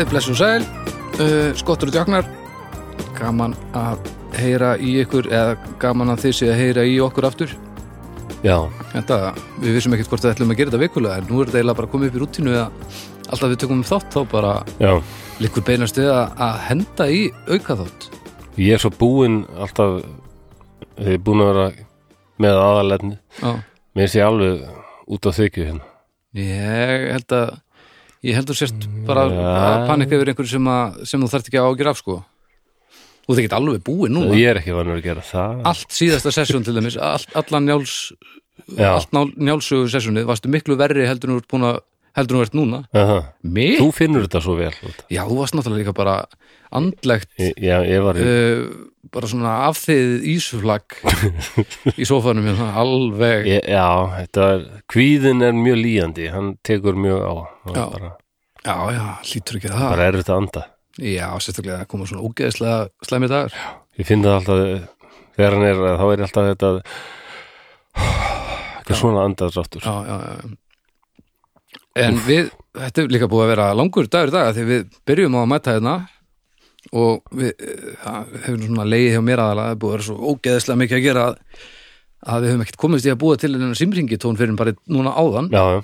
Komið blessu sæl, uh, skottur og djáknar, gaman að heyra í ykkur eða gaman að þið sé að heyra í okkur aftur. Já, Þetta, við vissum ekkert hvort við ætlum að gera þetta vikulega en nú er þetta eiginlega bara komið upp í rútínu eða alltaf við tökum um þátt þá bara já likur beinast við að, að henda í auka þátt. Ég er svo búinn alltaf Ég er búinn að vera með aðalegni. Mér sé alveg út á þykju hérna Ég held að ég held að þú sért bara Ja. að panika yfir einhverju sem, að, sem þú þarft ekki að ágjur af sko. Þú ert ekki alveg búið núna. Ég er ekki vanur að gera það allt síðasta sessjón til dæmis all, allan njáls Já. allt nál, njálsögu sessjónið varstu miklu verri heldur en þú ert búin að heldur en þú ert núna. Mig? Þú finnur þetta svo vel. Já, þú varst náttúrulega líka bara andlegt Ég- Já, ég var uh, bara svona afþið ísuflag í sófanum hérna, alveg. Ég, Já, þetta er Kvíðin er mjög líjandi, hann tekur mjög á. Hann Já. bara, já, já, hlýtur ekki það. Bara er þetta anda. Já, sérstaklega að koma svona ógeðslega slæmi dagar. Ég finn það alltaf þegar hann er, þá er alltaf þetta ekki svona andaðsáttur já, já, já en við, þetta er líka búið að vera langur dagur í dag af því við byrjum á að mæta hérna og við, eh, það hefur svona leiði hjá mér aðalega, það er búið að vera svo ógeðslega mikið að gera að, að við höfum ekkert komist í að búa til en simringi tón fyrir bara núna áðan. Já, já,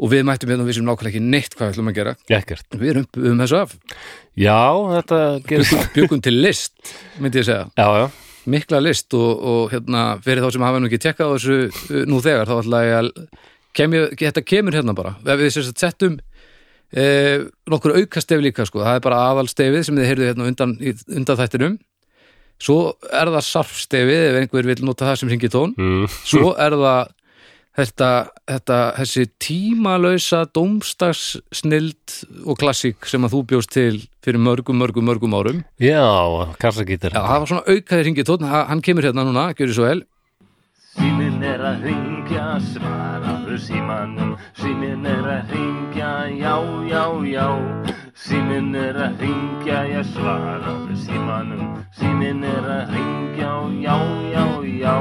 og við mættum hérna og við sem nákvæmlega ekki neitt hvað við ætlum að gera. Ekkert. Við erum um þessu af, Já, þetta gerist bjögum, bjögum til list myndi ég segja, Já, já, mikla list og, og hérna, fyrir þá sem hafa nú ekki tekkað á þessu uh, nú þegar, þá ætla ég að kem ég, þetta kemur hérna bara. Við settum eh, nokkur aukastefi líka sko, það er bara aðalstefið sem þið heyrðu hérna undan, undan þættinum svo er það sarfstefið ef einhver vil nota það sem hringi tón mm. svo er það þetta, þetta þessi tímalausa dómstags og klassík sem að þú bjóst til fyrir mörgum, mörgum, mörgum árum. Já kassagítar Já, það var svona aukaði hringi tón hann kemur hérna núna, gjör svo vel Síminn er að hringja, svaraðu símanum. Síminn er að hringja, já, já, já. Síminn er að hringja, já, svaraðu símanum. Síminn er að hringja, já, já, já.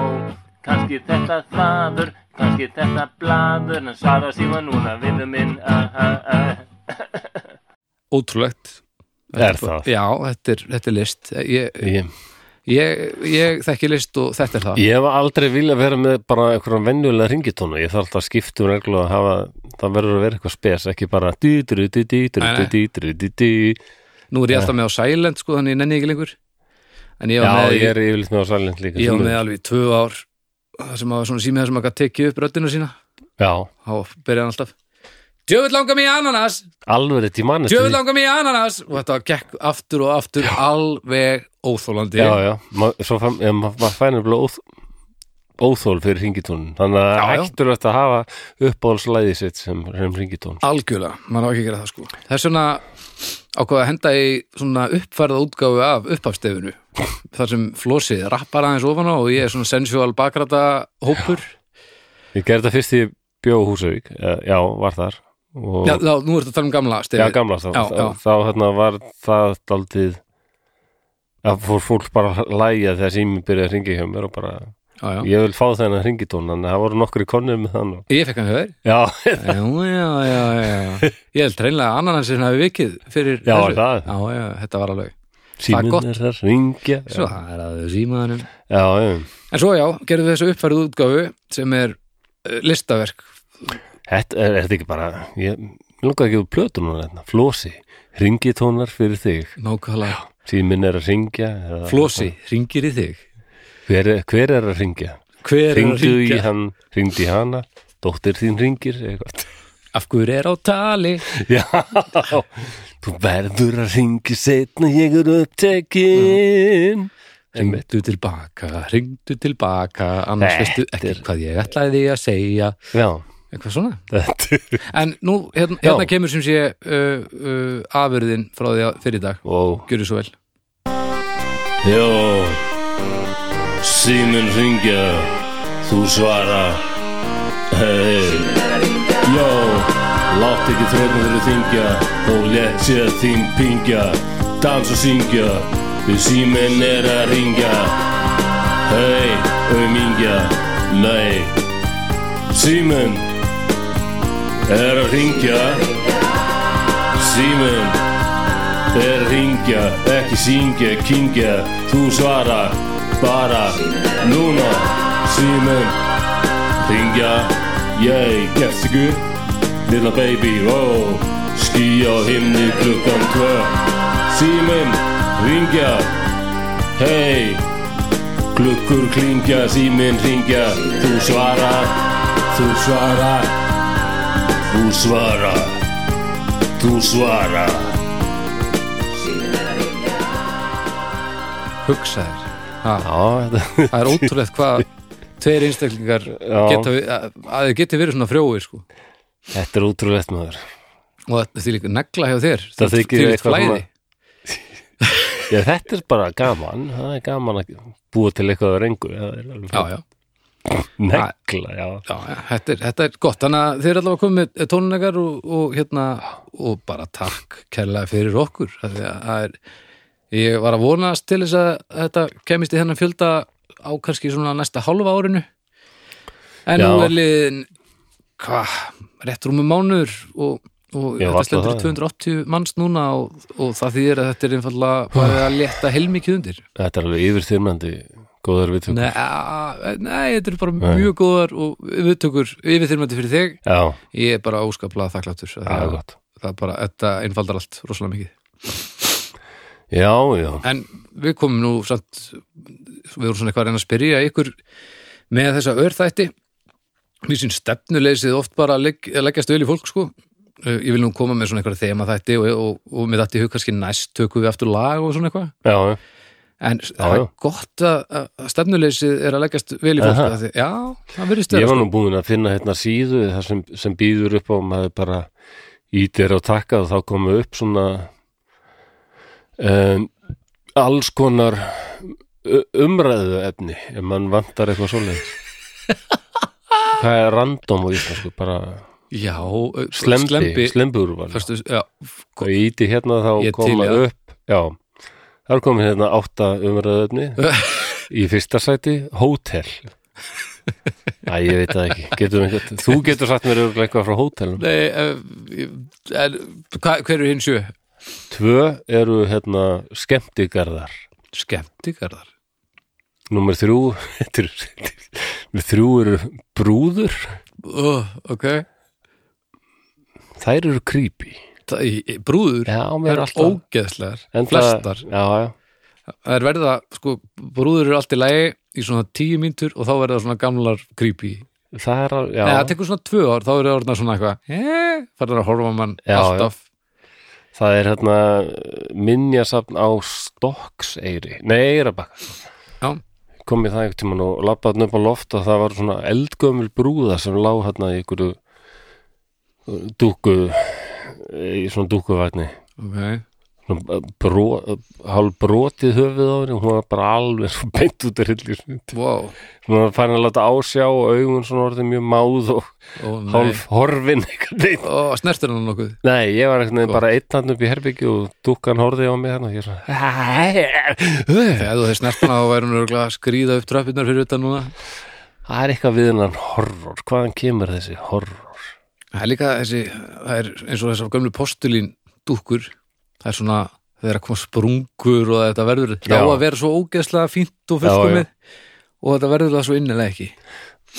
Kanski þetta þaður, kannski þetta blaður En svara síman núna, vinnu minn, ah, ah, ah ótrúlegt. Er það? Já, þetta er, þetta er list. Ég, Ég, ég, ég þekki list og þetta er það. Ég hef aldrei vilja vera með bara einhverjum venjulega ringitónu Ég þarf alltaf að skipta um reglu að hafa það verður að vera eitthvað spes, ekki bara dýdru, dýdru, dýdru, dýdru Nú er ég alltaf með á silent sko, þannig ég nenni ekki lengur. En ég Já, var með, ég er yfirleitt með á silent líka ég var með alveg í tvö ár það sem að svona símið sem að tekið upp röddina sína. Já, þá byrjaði alltaf Djöfull langar mig í ananas, alveg þetta ég mann djöfull langar mig í ananas. Og þetta gekk aftur og aftur alveg óþólandi Já, já, Ma, svo fann, ma- maður fænir bara óþ, óþól fyrir ringitónun Þannig að Já, já. hættur þetta að hafa uppáhaldslæði sitt sem, sem ringitón Algjörlega, maður á ekki að gera það sko. Þess vegna ákvaða að henda í svona uppfærða útgáfu af upphafstefinu þar sem flósið rappar aðeins ofan á og ég er svona sensual bakrata hópur. Ég gerði þetta fyrst í bjó Húsavík. Já, já, var þar Já, þá, nú ertu að tala um gamla Já, stefið gamla þá, Já, þá, já. þá hérna var það daldið að fór fólk bara að lægja þegar sími byrjaði að ringi hjá mér og bara, já, já. ég vil fá þennan ringitón að það voru nokkri konur með þann og, Ég fekk hann höfður Já, Já, já, já, já Ég held reynlega að annan hans sem hafi vikið fyrir Já, þessu. er það? Já, já, þetta var alveg síminn gott. er að ringja Svo Já, það er að símaðanum já, já. En svo já, gerðu þessu uppfærðu útgáfu sem er uh, listaverk Þetta er, er þetta ekki bara ég langar ekki úr plötu núna hérna, Flósi, ringitónar fyrir þig. Nákvæmlega. Síminn er að ringja eða- Flósi, ringir í þig. Hver, er- hver er að ringja? Hver er að Ringdu í ringja? hann, ringdu í hana. Dóttir þín ringir eitthvað. Af hverju er á tali? Já, þú verður að ringi setna ég er upptekin Ringdu tilbaka, ringdu tilbaka annars Þetta veistu ekki er- hvað ég ætlaði að segja. Já, eitthvað svona? En nú, hérna, hérna kemur sem sé uh, uh, afurðin frá því að fyrir dag. Og Gjörðu svo vel. Já. Síminn ringja Þú svara. Hei Já. Látt ekki þrjóðum fyrir þingja Og létt sér þín pingja. Dans og syngja Við síminn er að ringja. Hei, aumingja Nei. Síminn er að ringja Síminn er ringja, ekki syngja, kingja Þú svara bara núna Síminn ringja Ég gefst ekki upp Lilla baby, oh Ský á himni klukkan tvö. Síminn ringja Hei Klukkur klingja, síminn ringja Þú svara Þú svara Þú svara. Þú svara. Hugsaðir ha, Já, það er ótrúlegt hvað tveir einstaklingar geta, að þið geti verið svona frjóir sko. Þetta er útrúlegt maður. Og er líka negla hjá þér. Það þykir eitthvað flæði. Já, þetta er bara gaman. Það er gaman að búa til eitthvað að rengu já, já, Negla, já. Já, þetta, er, þetta er gott. Þannig að þið er allavega komið tónleikar og, og hérna og bara takk kærlega fyrir okkur það er ég var að vonast til þess að þetta kemist í þennan fjölda á kannski svona næsta hálfa árinu. En nú Já. er liðin hvað, rétt rúmum mánuður og, og þetta í 280 manns núna og, og það þýðir að þetta er einfallega bara að leta heilmikið undir. Þetta er alveg yfirþyrmandi góðar við Nei, a- nei, þetta er bara Nei. mjög góðar og viðtökur yfirþyrmandi fyrir þig. Já, ég er bara óskaplega þakkláttur það, er það, bara, þetta einfaldar allt rosalega mikið. Já, já, en við komum nú samt, við vorum svona eitthvað að reyna að spyrja ykkur með þessa örþætti. Við sín stefnuleysið oft bara að legg, leggja stöðl í fólk sko. Uh, ég vil nú koma með svona eitthvað þema þætti og, og, og með þetta í hug kannski næst tökum við aftur lag og svona eitthvað. Já, já. En það er já. gott að, að stefnuleysið er að leggjast vel í fólk já, það verðist Ég vera var nú búin að finna hérna síðu það sem, sem býður upp á maður bara ítir á takka og þá komu upp svona um, alls konar umræðu efni ef mann vantar eitthvað svoleiðis. Það er random á íslensku bara Já, slembi, slembi slembur var já, og ég íti hérna þá Ég koma það. upp já, það er komið hérna átta umræðu efni í fyrsta sæti hótel. Æ, ég veit það ekki. Getum einhvern, þú getur sagt mér eitthvað frá hótelum Nei, uh, en, hver eru hinn sjö? Tvö eru hérna skemmtigarðar. Skemmtikarðar Númer þrjú þrjú eru brúður. Oh, Ok. Þær eru creepy Það, í, Brúður Já, Það er alltaf ógeðslegar það- Flestar. Já, já, Það er verða, sko, brúður eru allt í lagi í svona tíu mínútur og þá verða svona gamlar creepy. Það er að, já, Nei, það tekur svona tvö ár, þá eru orðna svona eitthvað farnar að horfa mann alltaf. Það er hérna minjasafn á Stokkseyri Nei, Eirabakka Já. komið það einhvern tímann og labbaði upp á loft og það var svona eldgömmul brúða sem lá hérna í einhverju uh, dúku í svona dúkuvagni Ok, Svona bró, hálf brotið höfuð á henni hún var bara alveg svo beint út af hillir wow hún var farin að láta ásjá og augun svona orðið mjög máð og nei. hálf horfin Ó, snertir hann nokkuð? Nei, ég var Gott. bara einn hann upp í herbyggju og dúkkan horfði á mig hérna og ég svona Þegar þú hefði snert hana þá væri hún örugglega að skrýða upp trappirnar fyrir utan núna. Það er eitthvað við hennan horror. Hvaðan kemur þessi horror? Það er líka þessi, það er eins og þessar gömlu postulín dúkkur. Það er svona, það er að koma sprungur og þetta verður, það Já. á að vera svo ógeðslega fínt og fullkomið og þetta verður það svo innilega ekki.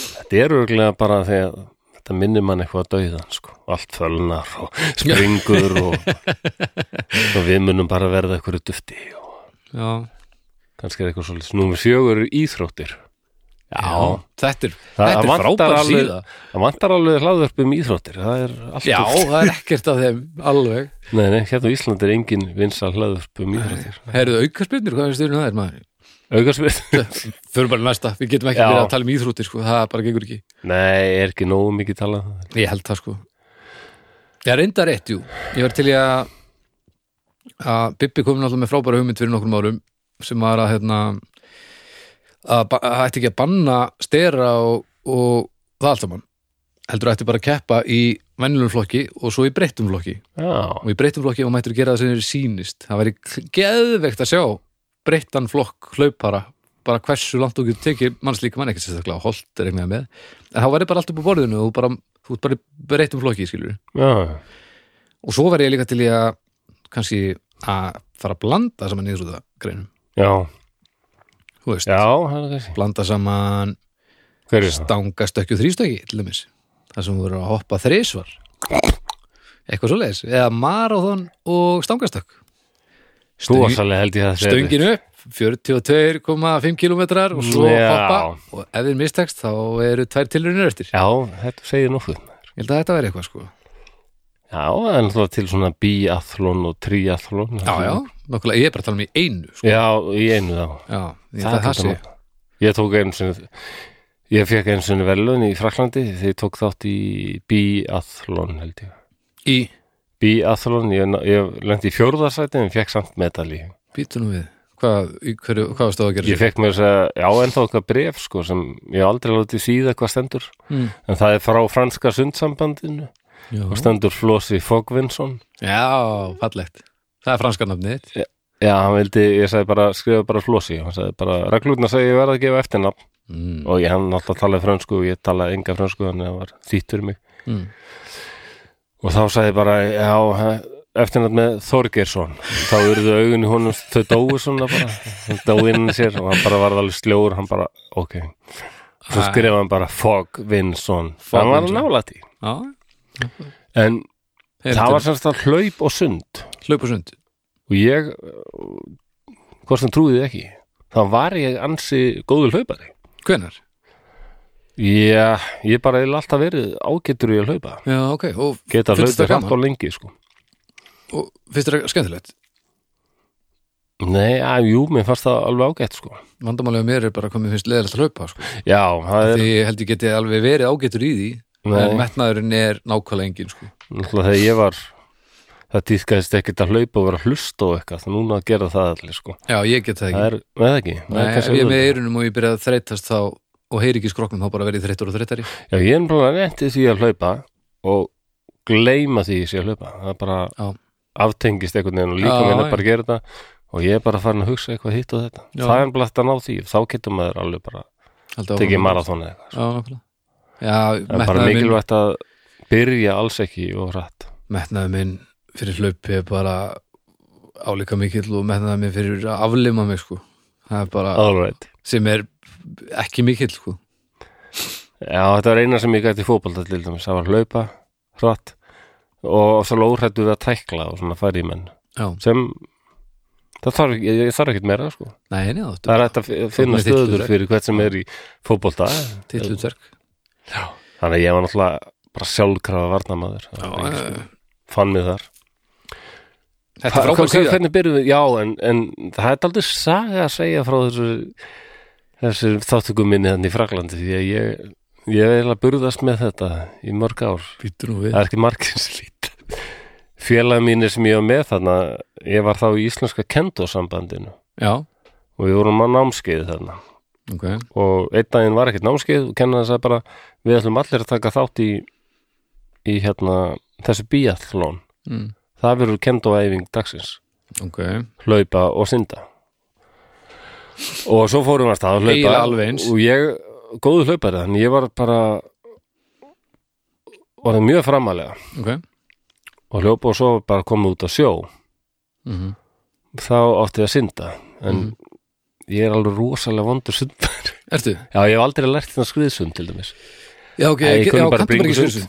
Þetta er örgulega bara þegar þetta minnir mann eitthvað að dauðan sko. allt fölnar og springur og, og við munum bara verða eitthvað dufti og Já, kannski er eitthvað svolítið. Númer fjögur íþróttir já, þetta er, er frábær alveg- síða. Það vantar alveg hlaðvörp um íþróttir Það er Já, það er ekkert af þeim alveg. Nei, nei, hérna á Íslandi er engin vinsal hlaðvörp um íþróttir. Herðu aukarspyrnir, hvað er styrun það er maður? Augarsvið Fyrir bara næsta, við getum ekki verið að tala um íþróttir sko, það bara gengur ekki. Nei, er ekki nógu mikið talað. Ég held það sko. Ég reynda rétt, jú. Ég var til í að að Bibbi kom náttúrulega með frábæra hugmynd fyrir nokkrum árum sem var að að að ætti ekki að banna stera og, og það allt saman. Heldur ætti bara að keppa í venjulegum flokki og svo í breyttum flokki. Já, og í breyttum flokki og mættur gera það sem þeir sýnist. Það væri geðveikt að sjá breyttan flokk hlaupara bara hversu langt þú getur tekið mannslíka mann ekki sérstaklega holt er einhverja með. En þá væri bara allt upp á borðinu og bara, þú ert bara í breyttum flokki skilur já, og svo var ég líka til í að kannski að fara að blanda saman út af greinum Já, þú veist, já, blanda saman og þrýstökki til dæmis, það sem voru að hoppa þrisvar. Eitthvað svo leis eða marathon og stangastökk. Stöngin upp 42,5 kilometrar og svo Já. hoppa. Og ef þið mistekst þá eru tvær tilrunir eftir. Já, þetta segir nokkuð. Ég held að þetta veri eitthvað sko. Já, er náttúrulega til svona biathlon og triathlon. Já, já, nokkulega, ég er bara að tala um í einu sko. Já, í einu þá. Já, ég, Það það, sé Ég tók einu sinni Ég fekk einu sinni velun í Fraklandi þegar ég tók þátt í biathlon held ég. Í? Biathlon, ég, ég lendi í fjórðarsæti en fekk samt medali býtunum við. Hvað, hverju, hvað stóð að gera Ég fekk mér þess að, já, ennþá eitthvað bref sko, sem ég aldrei látið síða hvað stendur. Mm. en það er frá franska sundsambandinu já. og stendur Flósi Fogvinsson. Já, fallegt það er franska nafnið Já, hann vildi, ég sagði bara, skrifa bara Flósi hann sagði bara, reglurna segi ég verða að gefa eftirnafn. Mm. og ég hann alltaf talaði frönsku og ég talaði enga frönsku þannig að það var þýttur mig. Mm. og þá sagði ég bara, já, eftirnafn með Þorgeirsson. Þá urðu augun í honum, þau dóu svona bara, hann dói inn í sér og hann bara varð alveg sljóur, hann bara, ok. Svo Æ. skrifaði hann bara Fogvinsson, það var já, en það var að hlaup og sund hlaup og sund og ég hvort sem trúið ekki þá var ég ansi góður hlaupari hvenar? Já, ég bara hef alltaf verið ágetur í að hlaupa já, ok, og geta hlaupið hratt og lengi sko. og finnst það skemmtilegt? Nei, að, jú, mér fannst það alveg ágætt sko. vandamálið á mér er bara mér finnst leðilegt að hlaupa sko. Já, það er því held ég geti alveg verið ágætur í því. En metnaðurinn er nákvæmlega engin sko. þegar ég var það týðkaðist ekkert að hlaupa og vera að hlusta og eitthvað, það núna að gera það allir sko. já, ég get það það ekki er, með ekki það Nei, er ef ég er með eyrunum og ég byrja að þreytast þá og heyri ekki skroknum þá bara verið þreyttur og þreyttari Já, ég er bara reyndið því að hlaupa og gleyma því sé að hlaupa það er bara Já. aftengist einhvern veginn og líka Já, minn já. er bara að gera þetta og ég er bara farin að hugsa eitthvað hitt og þetta Já. það er bara að ná því, þá getur maður alveg bara tekið áfram. marathon eða eitthvað Já, það er bara mikilvægt að byrja alls ekki og rætt metnaður minn fyrir hlaupi er bara álíka mikill og metnaður minn fyrir að aflima mig sko. Það er bara, Alright. sem er ekki mikill sko. Já, þetta var eina sem ég gæti fótbolta til dæmis, það var hlaupa, hratt og svo lóhrættu við að tækla og svona færi í menn. Já, sem það þarf, ég, ég þarf ekkert meira sko. nei, neða, það er hægt að fi- finna stöður fyrir hvert sem er í fótbolta. Til hlutverk þannig að ég var náttúrulega bara sjálfkrafa varnamaður Já, Það var ekki, sko, fann mig þar. Þetta er Hva- frábær hva- síða Hvernig byrjum við? Já, en, en það er aldrei saga að segja frá þessu þessu þáttökum minni þannig í Fraklandi því að ég ég er eiginlega burðast með þetta í mörg ár. Það er ekki margir sem lít félagi mínir sem ég var með þarna ég var þá í íslenska kendosambandinu Já, og við vorum á námskeið þarna ok. Og einn daginn var ekkert námskeið og kennan þess að bara við ætlum allir að taka þátt í í hérna þessu biathlon. Mm. það verður kendoæfing dagsins. Ok, hlaupa og synda. Og svo fórum við að stað að hlaupa. Og ég, góðu hlaupari þannig ég var bara var mjög framalega ok. Og hljópa og svo bara komið út á sjó. Mm þá átti ég að synda. En Mhm. Ég er alveg rosalega vondur sundar Ertu? já, ég hef aldrei lært þetta skriðsund til dæmis. Já, ok, Nei, ég já, kanntu bara ekki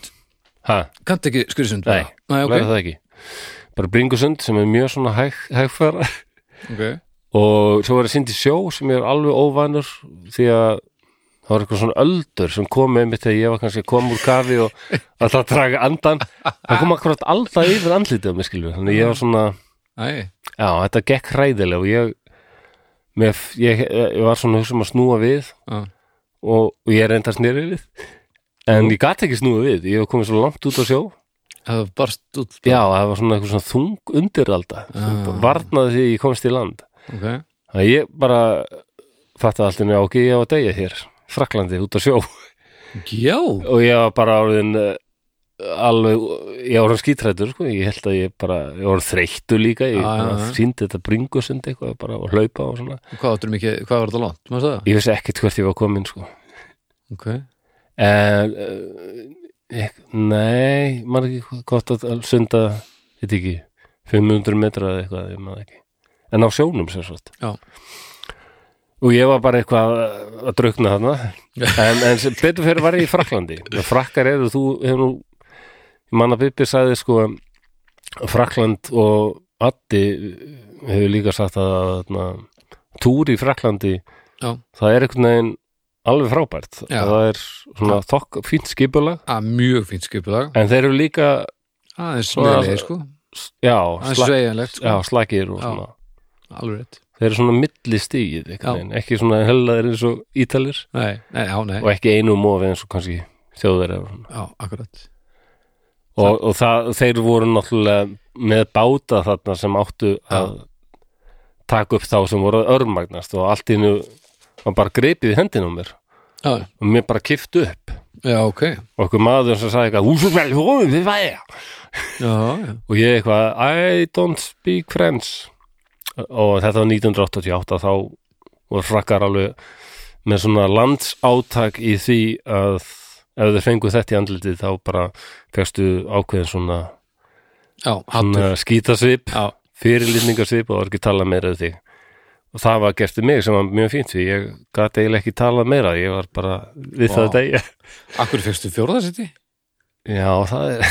ha, Kanntu ekki skurisund Nei, Nei, ok, læra það ekki. Bara bringusund sem er mjög svona hæg, hægfæra ok. Og svo var ég synd í sjó sem ég er alveg óvanur því að það var eitthvað svona öldur sem kom með mitt þegar ég var kannski að koma úr kafi og alltaf að draga andan það kom akkurat alltaf yfir andlitið á mig skilur þannig ég var svona, Æ, já þetta gekk hræðilega og ég, með, ég, ég var svona hugsa um að snúa við já, og, og ég reyndar snýri við. En ég gat ekki snúa við, ég var komið svo langt út á sjó. Það var barst út já, það var svona eitthvað svona þung undiralda Ah. varnaði því ég komst í land. Ok, Það ég bara fattaði alltaf nefn ok, ég á að deyja hér Fraklandi út á sjó. Já. Og ég var bara orðin uh, alveg, ég var skítrættur sko. ég held að ég bara, ég var þreyttu líka ég já. síndi þetta bringusund eitthvað bara og hlaupa og svona Hvað mikið, hvað var þetta langt? Ég vissi ekkert hvert ég var komin sko. Ok, en uh, ég, nei, maður ekki gott að sunda veit ekki 500 metra eða eitthvað, ég maður ekki en á sjónum sem sagt Já. og ég var bara eitthvað að draukna þarna en, en betur fyrir var ég í Fraklandi frakkar eru, þú hefur nú manna Bibbi sagði sko Frakland og Addi hefur líka sagt að na, túr í Fraklandi Já. það er einhvern veginn alveg frábært. Já. það er svona þokk, fínt skipulag. Mjög fínt skipulag. En þeir eru líka aðeins Svona- smeðlega sko. já, sla, sveigjanlegt já sko slagir og Já. svona. Alveg þeir eru svona milli stíð Já. ekki svona hellaðir eins og ítalir. Nei, nei, já, nei, og ekki einu mófi eins og kannski svona. já, akkurat og, og það, þeir voru náttúrulega með báta þarna sem áttu að taka upp þá sem voru örmagnast og allt nú var bara greipið í hendina á mér. Já, og mér bara kift upp. Já, ok. Og okkur maður sem sagði eitthvað "Úsum vel, hóðum við væja og ég eitthvað I don't speak French. Og þetta var 1988 þá voru frakkar alveg með svona landsáttak í því að ef þau fengu þetta í andlitið þá bara fegstu ákveðin svona, svona skítasvip já, fyrirlitningarsvip og það var ekki talað meira um þig. Og það var gert við mig sem var mjög fínt því ég gat eiginlega ekki talað meira ég var bara við það degi. Akkur fyrstu fjórðasetti já það er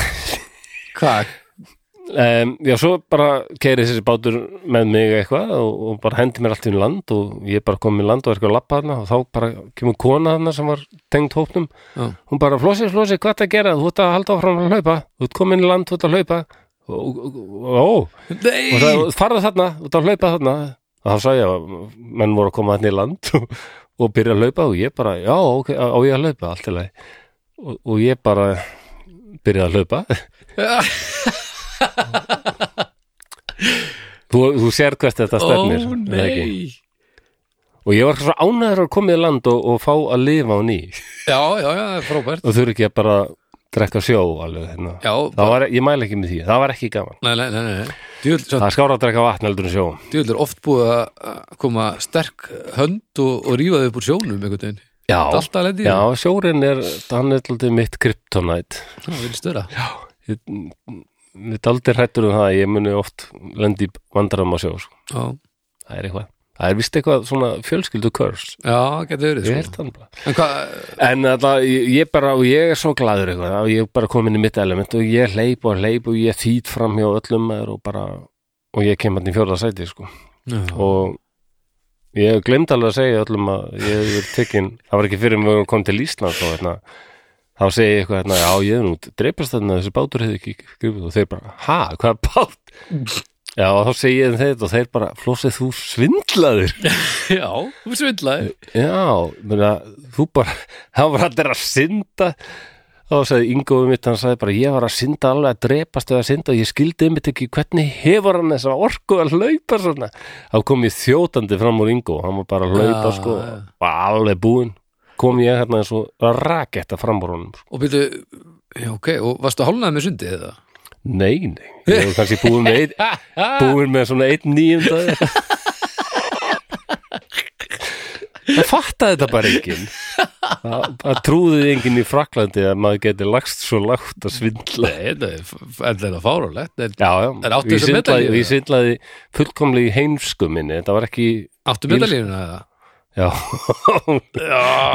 hvað, Um, já, svo bara keiri þessi bátur með mig eitthvað og, og bara hendi mér allt í land og ég bara kom í land og er eitthvað að lappa þarna og þá bara kemur kona þarna sem var tengd hópnum. Já, hún bara, flósi, flósi, hvað það að gera? Þú ert að halda áfram að hlaupa, þú ert komin í land, þú ert að hlaupa. Og, og, og, og, nei! Og það, farðu þarna, þú ert að hlaupa þarna. Og þá sagði ég að menn voru að koma þarna í land og, og byrja að hlaupa og ég bara, já, ok, á ég að hlaupa? Allt í lagi. Og, og ég bara byrjaði að hlaupa þú, þú sér hvert þetta stefnir ó, nei. Og ég var svo ánæður að koma í land og, og fá að lifa á ný. Já, já, já, það er frábært. Og þurfi ekki að bara drekka sjó alveg hérna. já, það var, ég mæla ekki með því, það var ekki gaman. Nei, nei, nei, nei. Djöfull, svo, það er skára að drekka vatn heldur en sjó. Djöfull er oft búið að að koma sterk hönd og, og rífa þau upp úr sjónum einhvern veginn, já, þetta er alltaf lendi já, sjórin er hann er alltaf mitt kryptonite. Það vil störa. Ég, ég er aldrei hrættur um það að ég muni oft lendi vandram á sjó sko. það er eitthvað. Það er vist eitthvað svona fjölskyldu curse. Já, getur verið sko. það en hvað, En alltaf, ég, bara, og ég er svo gladur eitthvað, og ég er bara komin í mitt element og ég hleyp og hleyp og ég þýt fram hjá öllum og bara, og ég kem hann í fjórða sæti, sko, og ég glemd alveg að segja öllum að ég hef verið tekinn, það var ekki fyrir mig að koma til Ísland og hérna, þá segi ég eitthvað hérna, já, ég hef nú dreipast þarna, þessi bátur hefði ekki skrifið og þeir bara, ha, hvað bát? Já, og þá segi ég þeim þetta og þeir bara, flósið þú svindlaður? já, þú svindlaði Já, menna, þú bara, hann var allir að synda. Þá sagði Ingo um mitt, hann sagði bara ég var að synda alveg að drepast eða að synda og ég skildi um mitt ekki hvernig hefur hann þessa orku að hlaupa svona. Þá kom ég þjótandi fram úr Ingo hann var bara að hlaupa Já, sko var alveg búinn kom ég hérna eins og raketta fram úr honum. Sko. og byrju, ok, og varstu hálnaði með sundið eða? Nei, nei, ég hef kannski búinn með einn búinn með svona einn nýjunda það fattaði þetta bara enginn. Það, það trúði enginn í Fraklandi að maður geti lagst svo lágt að svindla. Nei, þetta er f- en þetta er fárulegt en já, já, En ég svindlaði, fullkomlega í heimsku minni. Þetta var ekki áttu medalíðuna eða? Já,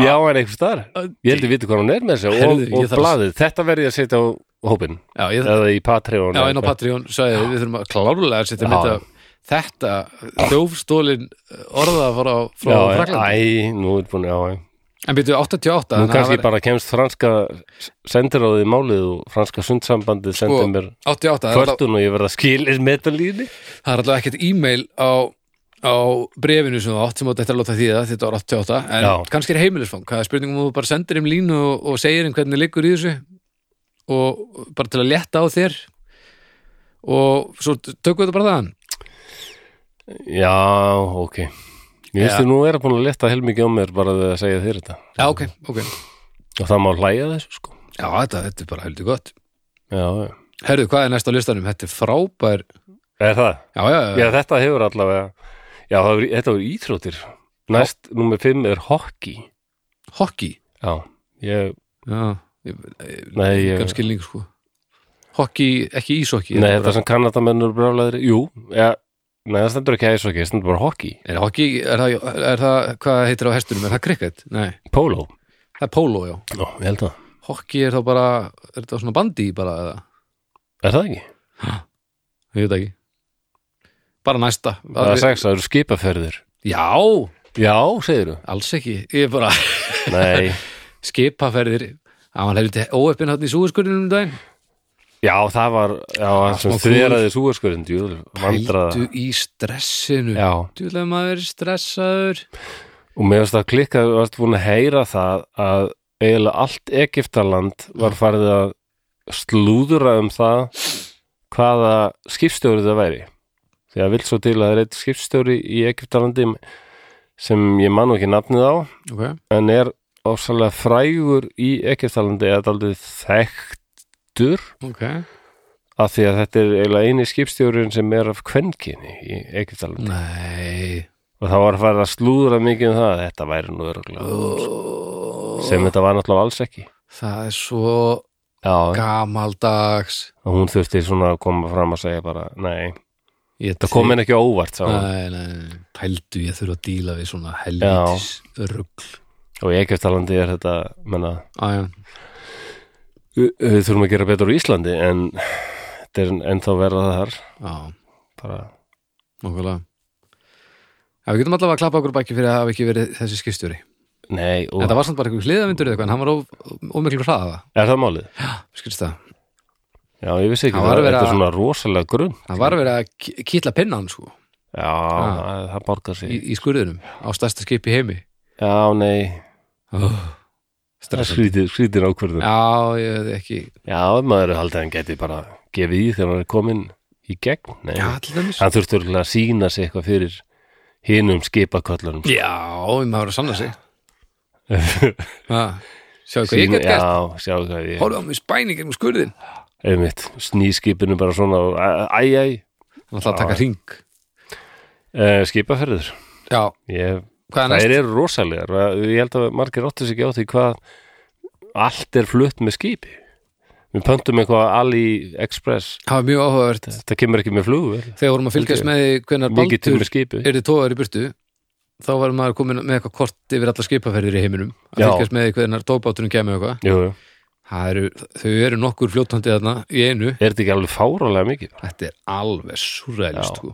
já. En einhvers staðar. Ég held að vita hvað hún er með þessu og, ég og blaðið, þetta verði ég að setja á hópin Já, ég, eða í Patreon já, eða inn á. Patreon sagði við þurfum að klárlega að setja Já. mitt að þetta þjófstólin orða frá, frá já, Fraklandi æ, nú er búin, já, já. En byrju 88 Nú kannski var- bara kemst franska sendiráðið í málið og franska sundsambandið Sko, mér 88, það er alltaf- kvörtun og ég verða skilir metalíni það er alltaf ekkert e-mail á, á brefinu sem þú átt sem þetta er að láta því að þetta var 88 en Já. kannski er heimilisfang, það er spurningum þú bara sendir um línu og, og segir um hvernig liggur í þessu? Og bara til að létta á þér? Og svo tökum við þetta bara þaðan. Já, ok. Ég veist þið nú er búin að leta heilmikið á mér bara að segja þér þetta. Já, ok, ok. Og það má hlæja þessu sko. Já, þetta, þetta er bara heldur gott. Já, já. Herðu, hvað er næst á listanum? Þetta er frábær Er það? Já, já, já, Já, þetta hefur allavega Já, það var, þetta var íþróttir. Næst, nummer 5 er hockey. Hockey? Já, ég, Já, ég, Nei, ég- Gann skilning, sko. Hockey, ekki ísokki Nei, þetta sem kannadamennur brjálæðir. Jú, ja, nei, það stendur ekki æsokki Það stendur bara hockey, Er hockey, er það, er það, hvað heitir á hestunum? Er það cricket? Nei, polo. Það er polo, já. Ó, ég held það. Hockey er þá bara, er þetta svona bandi bara, eða, Er það ekki? ég veit ekki Bara næsta. Það er sex, það eru skipaferðir. Já, Já, segirðu? Alls ekki. Ég er bara skipaferðir. Það var helviti óöppin hann í súðskurðinum um daginn. Já, það var Já, það sem smá þveraði súarskurinn Vandraða Pældu í stressinu. Já, Djúlega maður er stressaður. Og mér varst að klikka Þú varst búin að heyra það að eiginlega allt Egiptaland var farið að slúðura um það hvaða skipstjóri það væri því að vill svo til að það er eitt skipstjóri í Egiptalandi sem ég man nú ekki nafnið á okay. en er ásalega frægur í Egiptalandi eða aldrei þekktur. Ok, af því að þetta er eiginlega eini skipstjórin sem er af kvenkinni í Egiptalandi nei. Og það var að fara að slúðra mikið um það að þetta væri nú örgulega oh, sem þetta var náttúrulega alls ekki. Það er svo Já, gamaldags. Og hún þurfti svona að koma fram að segja bara, nei, Það kom henni ekki óvart. Nei, nei, pældu ég þurfa að díla við svona helvítis rugl og í Egiptalandi er þetta menna, Æja, við, við þurfum að gera betur á Íslandi en þetta er ennþá verða það þar. Já, bara, nokkulega Já, við getum allavega að klappa okkur á baki fyrir að hafa ekki verið þessi skipstjóri. Nei, og En það var samt bara einhver hliðavindur eða eitthvað en hann var ómiklu hraða er það málið? skilst það, Já, ég vissi ekki Það það, er svona rosalega grunn hann var vera að kýtla pinnan sko, Já, það, það borgar sig. Í, í skurðinum á stærsta skip í heimi. Já, nei, oh, það stressandi. skrýtir, skrýtir ákvörðun. Já, Já, ég veit ekki. Maður er haldið að hann geti bara gefið í þegar hann er komin í gegn Nei, Já, til dæmis. Hann þurfti örugglega að sína sig eitthvað fyrir hinum skipaköllunum Já, ég maður að sanna sig. Sjáðu hvað ég get gert. Já, sjáu hvað ég Hóruðu á mig spæni gegnum skurðin einmitt, snýskipinu bara svona og æ, æ, æ, Hann ætla að taka hring? Uh, skipaferður Já, ég, hvað er það næst? eru rosalegar. Ég held að margir sig ekki á því hvað allt er flutt með skipi. Við pöntum eitthvað AliExpress Það var mjög áhugavert. Það kemur ekki með flug Þegar vorum að fylgjast með til Baldur er þið tóðar í burtu þá var maður komin með eitthvað kort yfir alla skipaferðir í heiminum. Að fylgjast með því hvenær tóðbáturinn kemur eitthvað. Það eru, þau eru nokkur fljótandi þarna í einu. Er þetta ekki alveg fáralega mikið? Þetta er alveg surrealist sko.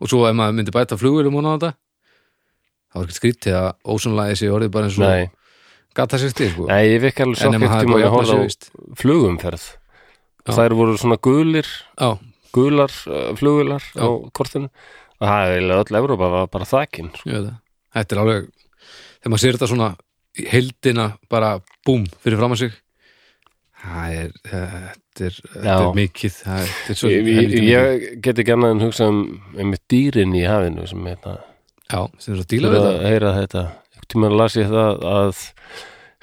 og svo ef maður myndi bæta flugvélum og náða þetta þá er ekki skrítið að ósonlæði sé orðið bara eins og gata sér stil sko. Nei ég fikk alveg en ef svo maður ekkert hafi tíma bara að jafnað horfa á flugumferð. Já. þær voru svona gulir Já, gular uh, flugvilar á kortinu. Og það er eiginlega öll Evrópa var bara þakin sko. ég það. Þetta er alveg, þegar maður sér þetta svona í heildina bara búm fyrir fram að sig það er, þetta er, þetta Já. er mikið það er, þetta er svo ég, ég, get ekki annað en hugsa um einmitt dýrin í hafinu sem hérna Já, sem er að díla við að þetta heyra þetta. Tímann las ég það að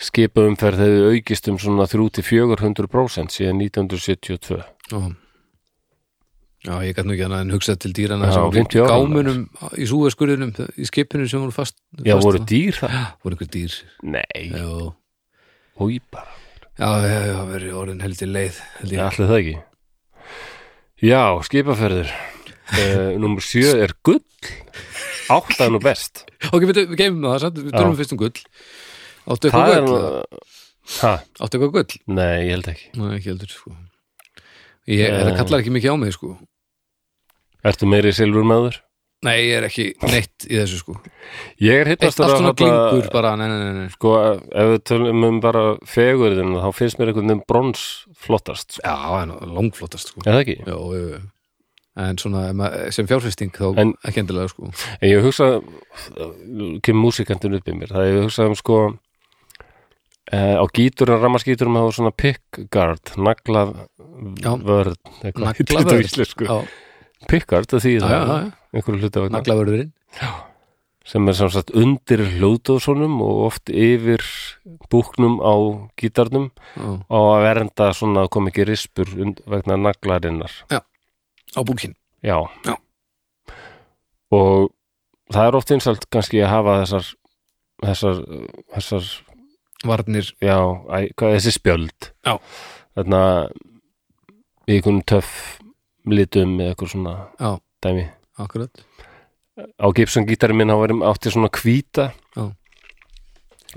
skipaumferð hefði aukist um svona 3-400% síðan 1972 Já, Já ég gæti nú ekki annað en hugsað til dýrana Já, sem 50 ára, gámunum í súðaskurðinum í skipinu sem voru fast Já, fast, voru dýr það? voru einhver dýr. Nei, Já, hói bara já, já, já verið orðin heldur leið held ég. allir það ekki Já, skipaferðir uh, Númer sjö er gull Átta er nú best Ok, við, við geymum það, samt, við tölum fyrst um gull Áttu eitthvað gull? Hæ? Áttu eitthvað gull? Nei, ég held ekki Nei, ekki heldur, sko ég, Eh. Það kallar ekki mikið á mig, sko Ertu meiri silfur maður? Nei, ég er ekki neitt í þessu, sko Ég er hittast nei, nei. Sko, ef við tölum um bara fegurðin þá finnst mér einhvern veginn brons flottast sko. Já, er langflottast, sko Er það ekki? Já, já, já En svona, sem fjárfesting þá En- ekki endilega, sko En ég hugsa kemur músikantinn upp í mér það ég hugsa um sko eh, á gíturinn, rammaskíturum hafa svona pickguard, nagla Já. vörð eitthvað þetta á Naglavörð. Íslensku? Já, pickguard, það já, já, það já. einhverju hluti vegna Naglavörðurinn sem er samsagt undir hljóðdóðsonum og oft yfir búknum á gítarnum Já, á að vernda svona að kom ekki rispur vegna naglarinnar á búkinn já. Já. og það er oft einsalt kannski að hafa þessar þessar, þessar Varnir, já, æ, hvað þessi spjöld Já. þarna í einhvern töff litum eða eitthvað svona já, dæmi. Akkurat. Á Gibson gítarinn minn hann var átti svona hvíta.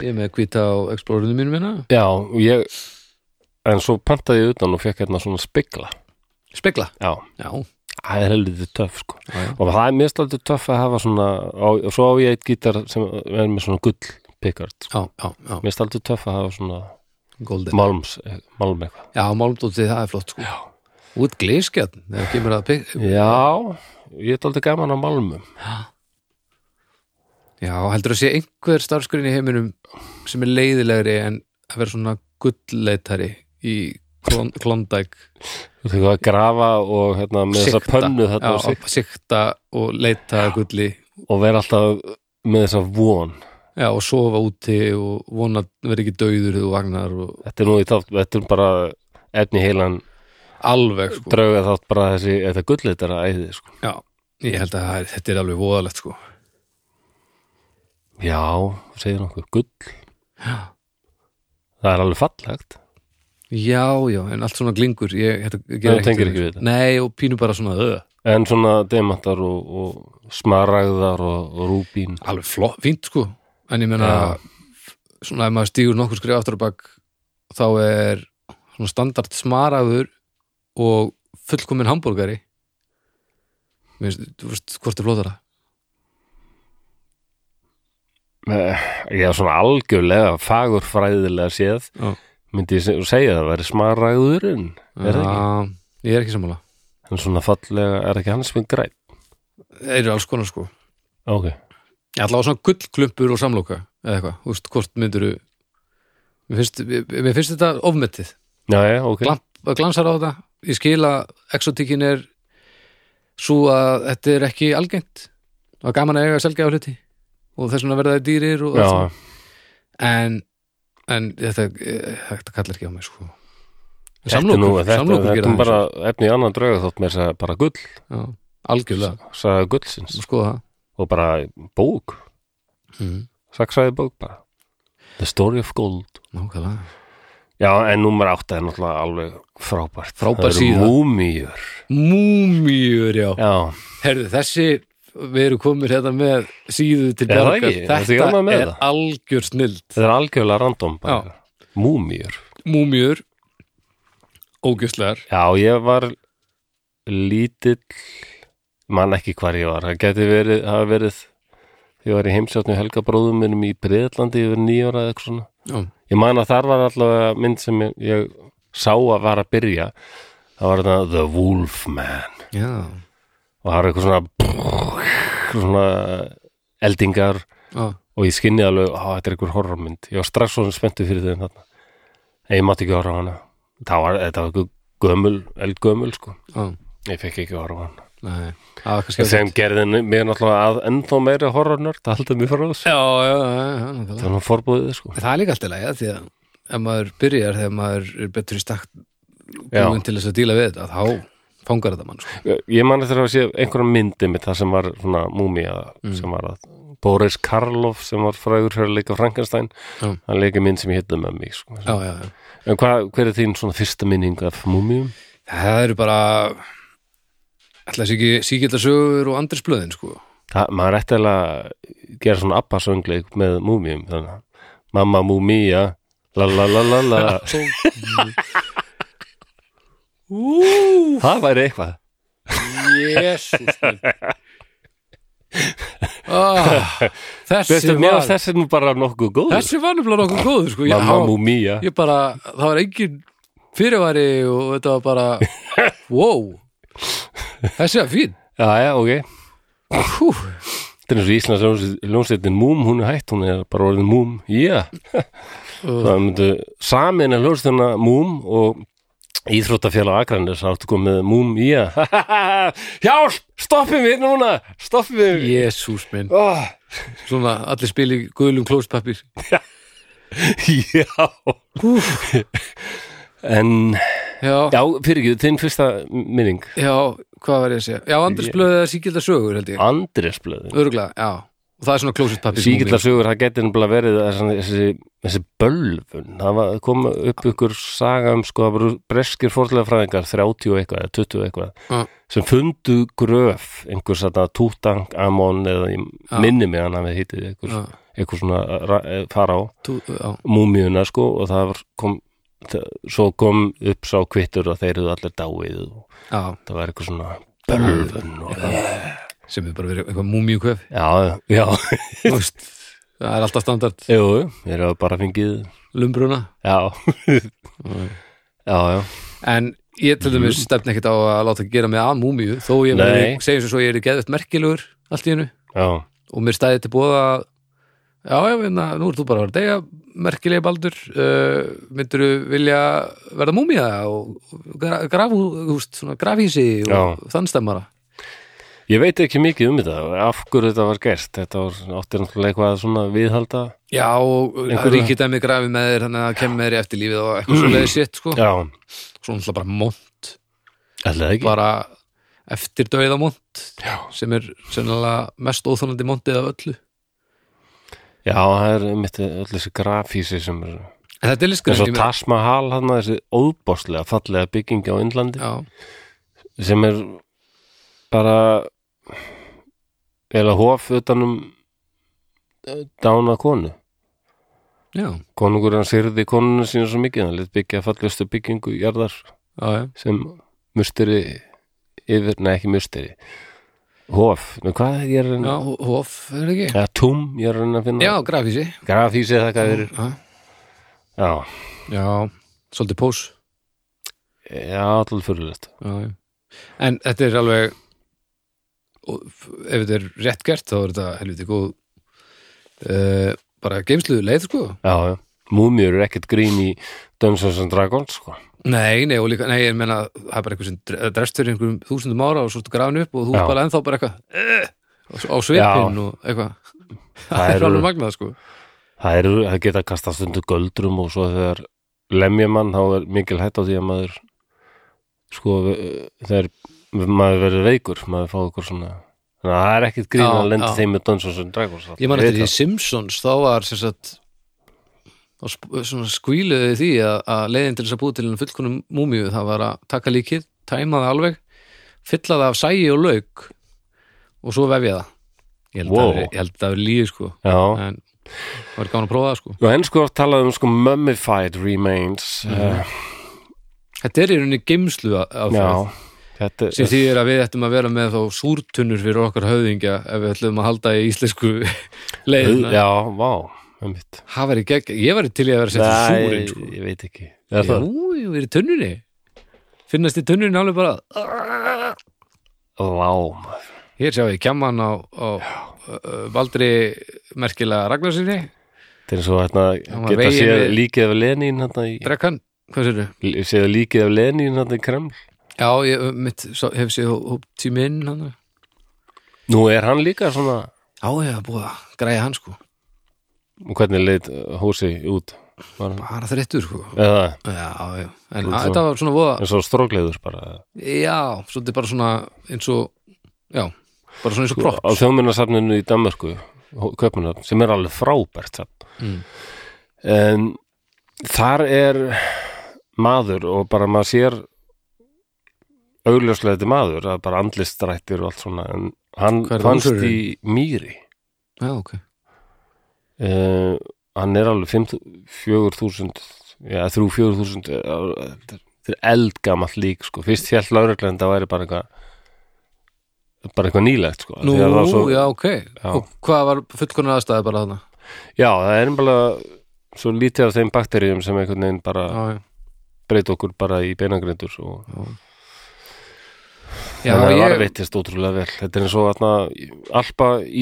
Ég er með hvita á Explorerinu mínu minna já, og ég en svo pantaði ég utan og fekk hérna svona spegla. Spegla? Já, Já, það er heldur töff sko. Já, já. og það er mest aldrei töff að hafa svona á, og svo á ég eitt gítar sem er með svona gull pickard. Sko. já, já, já. mest aldrei töff að hafa svona Golden. Málms, eh, málm eitthvað. Já, málmdótið, það er flott sko Út glískjarn, þegar kemur að pik- já, ég er aldrei gaman á málmum. Já, heldur að sé einhver starfskurinn í heiminum sem er leiðilegri en að vera svona gullleitari í klon, klondæk þú tekur að grafa og hérna með þessa pönnu þetta og, já, sig, sikta og leita gulli. Og vera alltaf með þessa von. Já, og sofa úti og vona að vera ekki dauður þú vagnar og þetta er nú í þátt, þetta er bara efni heilan alveg sko. drauga þátt bara þessi, þetta gullitara æði sko. Já, ég held að er- þetta er alveg voðalegt sko. já, þú segir nokkuð, gull það er alveg fallegt Já, já, en allt svona glingur ég, þetta, Þú gera ekkert tengir ekki við þetta? Nei, og pínu bara svona öð. en svona demantar og, og smaragðar og, og rúbín alveg flott, fínt sko en ég meina svona ef maður stígur nokkur skrif aftur á bak þá er svona standart smaraður og fullkomin hambúrgari. Mér finnst, hvort er flóðara Eh, já, svona algjörlega fagurfræðilega séð. Já. myndi ég se- segja að það væri smaragðurinn er það ekki? Ég er ekki sammála. En svona fallega, er ekki hans með græn Það eru alls konar sko. Ok, Ég ætla á svona gullklumpur og samloka eða eitthvað, þú veist, hvort myndir mér finnst, mér finnst þetta ofmetið. Já, já, ok. Glamp, glansar á þetta ég skil að exotíkin er svo að þetta er ekki algengt. Og gaman að eiga selgja á hluti og þess vegna verða það dýrir og allt en, en þetta, þetta kallar ekki á mig sko. Þetta er nú, samlokur, þetta, gera er það bara efni í annan drauga þótt með þess að bara gull. Já, algjörlega, sagði gullsins. Skoða það. Og bara bók, mm. saksaði bók bara. The Story of Gold. Nákvæmlega já, en númer átta er náttúrulega alveg frábært. Frábær Það eru síða. múmíur. Múmíur, já, já, herðu, þessi við erum komin hérna með síðu til það ekki? Þetta er það? algjör snild. Þetta er algjörlega random bara. múmíur. Múmíur. Ógjörslegar Já, ég var lítill man ekki hvar ég var. Það geti verið, hafa verið ég var í heimsjáttinu Helga bróðum minnum í Breiðlandi yfir nýjóra eða eitthvað svona. Já, ég man að þar var allavega mynd sem ég, ég sá að var að byrja. Það var þetta The Wolfman. Já, og það var eitthvað svona svona eldingar. Já, og ég skinni alveg, á, þetta er einhver horrormynd. Ég var strax svona spenntu fyrir þarna. En ég mátti ekki horfa á hana. Það var, var einhver gömul, eldgömul sko. Já. Ég fekk ekki að horfa á hana. Nei, Sem gerði mér náttúrulega að ennþá meiri horrornörd, það haldið mér frá þessu. Já, já, já, já, nákvæmlega. Það var nú forbúðið, sko. Það er líka alltaf lægja því að ef maður byrjar þegar maður er betur í stakk Já. búin til þess að díla við þetta þá fangar þetta mann sko. Ég man eftir að sé einhverja myndi mitt það sem var svona múmía sem var að Boris Karloff sem var frægur fyrir að leika Frankenstein Já. hann leika mynd sem hittum með mig sko. Já, já, já. En hvað, hver er þín svona fyrsta minning af múmíum? Það eru bara ætla þessi ekki síkilda sögur og andrisblöðin sko. Það, maður ætti að gera svona abbasöngleik með múmíum þannig að mamma múmía la la la la la. Það væri eitthvað. Jésús ah, Þessi var var þessi nú bara nokkuð góð Þessi var nefnilega nokkuð góður sko. Mamma bara, það var engin fyrirværi og þetta var bara wow Þessi var fín. Já, já, ok. Hú, Þetta er eins og Íslands ljónsveitin Múm, hún er hætt, hún er bara orðin Múm. Já, það myndu samin að ljónsveitina Múm og Íþróttafélag Akranir það áttu komið Múm, já. Hjálp, stoppi mig núna Stoppi mig Jésús minn. Oh. Svona allir spili guðlum klóspapir Já. En, Já, já, fyrir ekki, þinn fyrsta minning. Já, hvað var ég að segja Já, Andris blöðið að síkilda sögur held ég Andresblöðin Örgulega, já og það er svona closet pappi síkillar sögur, það geti nefnilega verið þessi, þessi, bölvun það var, kom upp ykkur saga um sko, það voru breskir fórlega fræðingar 30 og eitthvað, eða 20 og eitthvað Já. sem fundu gröf einhver svona Tutang Amon eða ég Já. minni mig hann að við hitið einhver, Já. einhver svona eh, fara á múmíuna sko og það kom svo kom upp sá kvittur og þeir eru allir dáið og já, það var eitthvað svona bölvun sem er bara verið eitthvað múmíu kvef já, já, Þú veist, það er alltaf standard. Jú, þeir eru bara fengið lumbruna. Já. Já, já, en ég til dæmis stefn ekkert á að láta gera mig að múmíu þó ég verið, segjum sem svo ég er geðvægt merkilegur allt í hennu já. Og mér stæði til búða að já, já, vinna, nú er þú bara að vera degja merkilegi baldur uh, myndirðu vilja verða múmía og gra- graf, þú veist, svona grafhísi og þann stemmara Ég veit ekki mikið um þetta, af hverju þetta var gert. Þetta var áttir náttúrulega eitthvað svona viðhalda. já, og ríkidæmi grafi með þér þannig að kemur þér í eftirlífið og eitthvað svo leiði sitt sko, Já, svo náttúrulega bara mont ætlaði ekki. bara eftir dauða mont Já. sem er sennilega mest óþólandi montið af öllu Já, það er mitt öll þessi grafísi sem er þetta er eins listgræn og Taj Mahal hann þessi óbáslega fallega byggingi á Indlandi já, sem er bara eða hof utanum eh, dána konu. já, Konungur hann sýrði konuna sína svo mikið, hann lit byggja fallegustu byggingu jarðar já, já. sem musteri yfir, nei ekki musteri hof, hvað er ég að reyna? Já, hof, er það ekki? eða túm, ég er að reyna að finna. Já, grafhísi grafísi eða hvað er já, já, svolítið pós. Já, alltaf fyrirlegt en þetta er alveg ef þetta er rétt gert þá er þetta helviti góð uh, bara geimsluðu leið sko. Já, já, múmjur er ekkert grín í Dungeons and Dragons sko. nei, nei, og líka, nei, ég meina það er bara eitthvað sem dre- drest fyrir einhverjum þúsundum ára og svo ertu grafin upp og þú er bara ennþá bara eitthvað á svipinn og eitthvað. Það er alveg magnað sko. Það eru, það geta kastast undir göldrum og svo þegar lemja mann þá er mikil hætt á því að maður sko, þegar maður verður veikur, maður fá okkur svona þannig að það er ekkert grín að lendi þeim með Dungeons and Dragons ég man eftir því. Simpsons þá var sem sagt svona skvíluði því að, að leiðin til þess að búið til en fullkonum múmíu það var að taka líkið, tæma það alveg fylla það af sægi og lauk og svo vefja það. Ég held, Wow. að, það er líði sko. Já, en það var gaman að prófa það sko. Og enn sko talað um sko mummified remains Mhm. uh, þetta er í rauninni geimslu af það þetta sem þýðir að við ættum að vera með þá súrtunnur fyrir okkar höfðingja ef við ætlum að halda í íslensku leiðina. Já, vá, það væri gegg, ég væri til í að vera setja súrin sko. ég veit ekki. Er það? Jú, við erum í tunnunni. Finnast í tunnunni alveg bara maður. Hér sjá ég kjamman á, á Valdri merkilega Ragnarsinni þetta er svo hérna geta séð við- líkið af Lenín hérna í Drekkan, hvað sér séð líkið af Lenín hérna í Kreml. Já, ég mitt, hef séð hóp tíminn hann nú er hann líka svona Já, ég hef búið að græja hann sko hvernig leit hósi út? Hann- Bara þreyttur sko. Eða? Já, já, en að, þetta var svona voða eins og strókleiður bara. Já, svolítið bara svona eins og Já, bara svona eins og Sko, á props þjóðminnasafninu í Danmörku köpmunafn, sem er alveg frábært. Mm. en þar er maður og bara maður sér augljóslega þetta maður, bara andlistrættir og allt svona, en hann fannst í mýri. Já, ok uh, hann er alveg 4.000 já, 3-4.000 þetta er eldgamall lík sko. fyrst fjall lauruglega það væri bara eitthvað bara eitthvað nýlegt sko. Nú, að það svo, já, ok Já. Og hvað var fullkonar aðstæði bara þarna? já, það er bara svo lítið af þeim bakteríum sem einhvern veginn bara Já, breyta okkur bara í beinagrindur og Já, það ég, varveitist ótrúlega vel þetta er eins og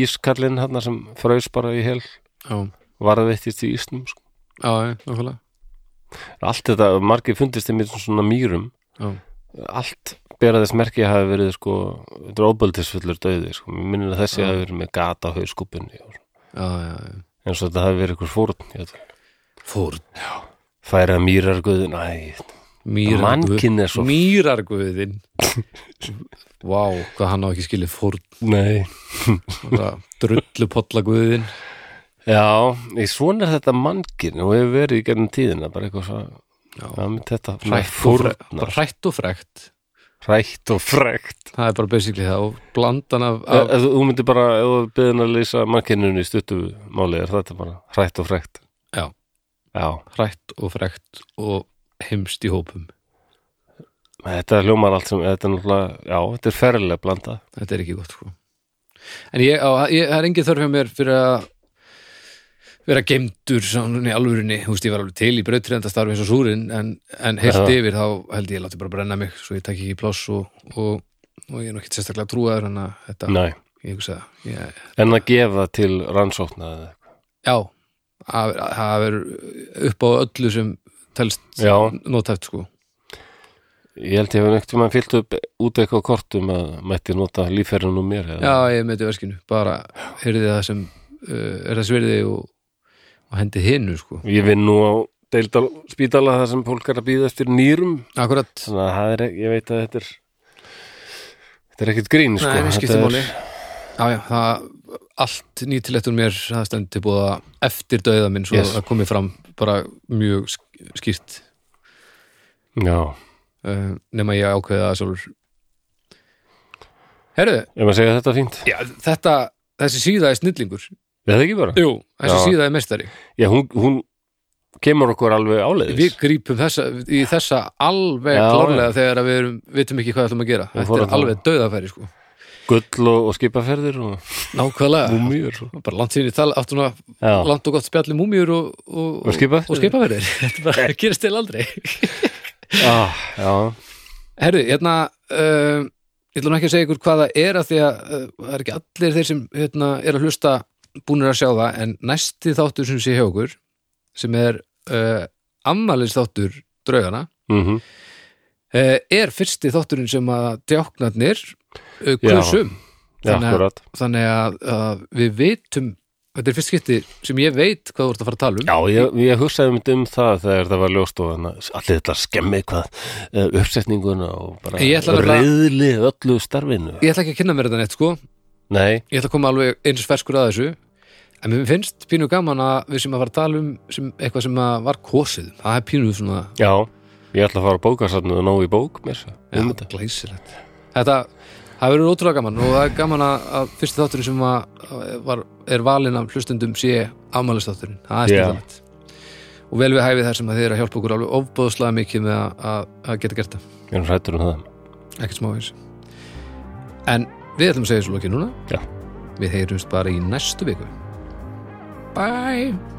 ískallinn þarna sem fraus bara í hel já, varveitist í ísnum sko. já, já, nákvæmlega. Allt þetta, margir fundist þeim í svona mýrum. Já, allt bera þess merki hafi verið sko, þetta óböldisfullur döði sko. mér minnir að þessi Já. hafi verið með gata á já, já, já. eins og þetta hafi verið ykkur fórn Fór færa mýrarguðin, æ mannkinn er svo Mýrarguðin Vá, hvað hann á ekki skilið fórn. Nei. Drullu pollaguðin Já, í svona er þetta mannkinn og hefur verið í gernum tíðina bara eitthvað svo hrætt og, frekt. Hrætt og frekt. Það er bara basically það og blandan af, af ef þú myndir bara, ef þú byrðin að lýsa mannkinnunni í stuttu máli er þetta bara hrætt og frekt? Já. Já, hrætt og frekt og heimst í hópum. Þetta hljómar allt sem, þetta er náttúrulega, já, þetta er ferlega blanda þetta er ekki gott sko. En ég, á, ég það er engin þörf hjá mér fyrir að vera geimdur svona í alvörinni, þú veist ég var alveg til í brautriðandastarfi eins og súrin en, en heilt Já. yfir þá held ég láti bara brenna mig svo ég takk ekki pláss og, og, og ég er nú ekki sérstaklega trúaður en að þetta, ég hugsa ég, en að gefa til rannsókna eða eitthvað. já, það er upp á öllu sem telst notæft sko Ég held ég hef nögt um að fyllt upp út eitthvað kortum að mætti nota lífferðin um mér eða? Já, ég meiti verskinu, bara heyrði það sem uh, er það sverði og, og hendi hinnu sko. Ég vinn nú á deildal spítala þar sem fólk er að býða eftir nýrum. Akkurat, þannig að það er, ég veit að þetta er þetta er ekkert grín sko. Nei, mér Þetta skiptir er- máli. Já, já, það allt nýtilegt um mér það stendur búða eftir dauða minn svo Yes. það komið fram bara mjög sk- skýrt. Já, uh, nema ég ákveða það sjálfur. Herðu, ef maður segja þetta fínt. Já, þetta þessi síða er snillingur Er það ekki bara? Jú, þessi Já. síða er mestari Já, hún, hún kemur okkur alveg áleiðis. Við grípum þessa, í þessa alveg Já, klárlega þegar að við erum, vitum ekki hvað ætlum að gera. Þetta fórum er þá- alveg dauðafæri sko. Gull og, og skipaferðir og Nákvæðlega múmjur og... bara langt síðan ég tala áttu nú að Já, langt og gott spjalli múmjur og, og, Og skipaferðir. og skipaferðir. Þetta bara gerist til aldrei. Ah, já, herru, hérna uh, ég ætla nú ekki að segja ykkur hvað það er að því að uh, það er ekki allir þeir sem hérna, er að hlusta búnir að sjá það en næsti þáttur sem sé hjá okkur sem er uh, ammælis þáttur draugana mm uh, er fyrsti þátturinn sem að djáknarnir uh, Já. kusum já, Þannig að- þannig að, að við vitum þetta er fyrst skipti sem ég veit hvað þú ert að fara að tala um. Já, ég, ég hugsaði mynd um það þegar það var ljóst og allir þetta skemmi hvað uh, uppsetninguna og bara reyðli öllu starfinu. Ég ætla ekki að kynna mér þetta neitt sko Nei, ég ætla að koma alveg eins ferskur að þessu. En mér finnst pínu gaman að við sem að fara að tala um sem, eitthvað sem að var kosið. Það er pínu svona já Ég ætla að fara að bókasafnu og ná í bók mér. Svo, já, um þetta. glæsilegt. Þetta, það verður ótrúlega gaman og það er gaman að, að fyrsti þátturinn sem að, að var, er valinn af hlustendum sé afmælistátturinn, það er Já. stundalegt og vel við hæfið þær sem að þið er að hjálpa okkur alveg ofbóðslega mikið með að, að, að geta gert það, Ég er hrættur um það. Ekkert smávegis en við ætlum að segja svo lokið núna. Já. við heyrumst bara í næstu viku. Bye